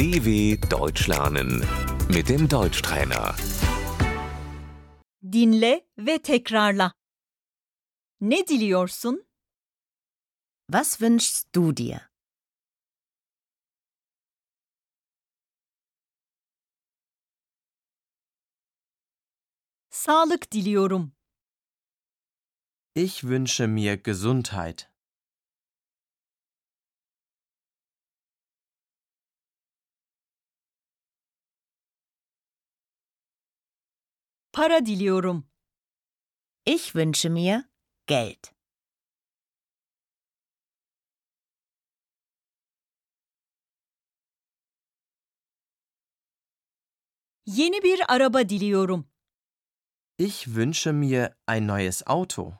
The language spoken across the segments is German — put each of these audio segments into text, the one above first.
DW Deutsch lernen mit dem Deutschtrainer. Dinle ve tekrarla. Ne diliyorsun? Was wünschst du dir? Sağlık diliyorum. Ich wünsche mir Gesundheit. Para diliyorum. Ich wünsche mir Geld. Yeni bir araba diliyorum. Ich wünsche mir ein neues Auto.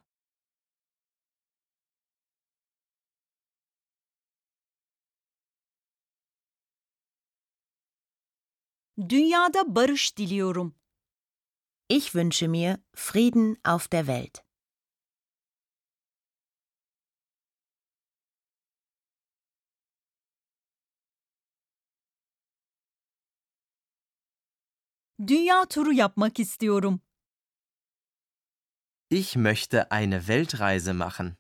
Dünyada barış diliyorum. Ich wünsche mir Frieden auf der Welt. Dünya turu yapmak istiyorum. Ich möchte eine Weltreise machen.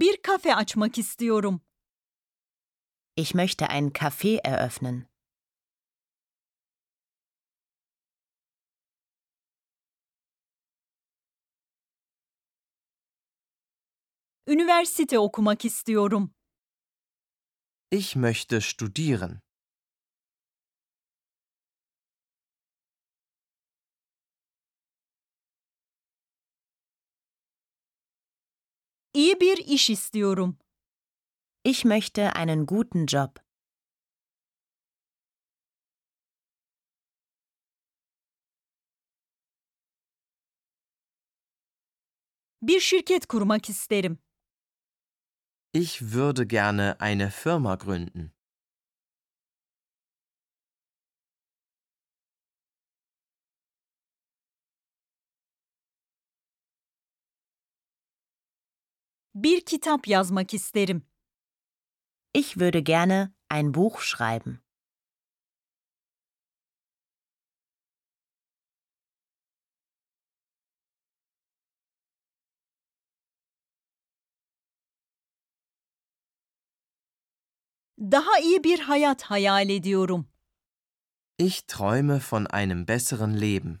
Bir kafe açmak istiyorum. Ich möchte ein Café eröffnen. Üniversite okumak istiyorum. Ich möchte studieren. İyi bir iş istiyorum. Ich möchte einen guten Job. Bir şirket kurmak isterim. Ich würde gerne eine Firma gründen. Bir kitap yazmak isterim. Ich würde gerne ein Buch schreiben. Daha iyi bir hayat hayal ediyorum. Ich träume von einem besseren Leben.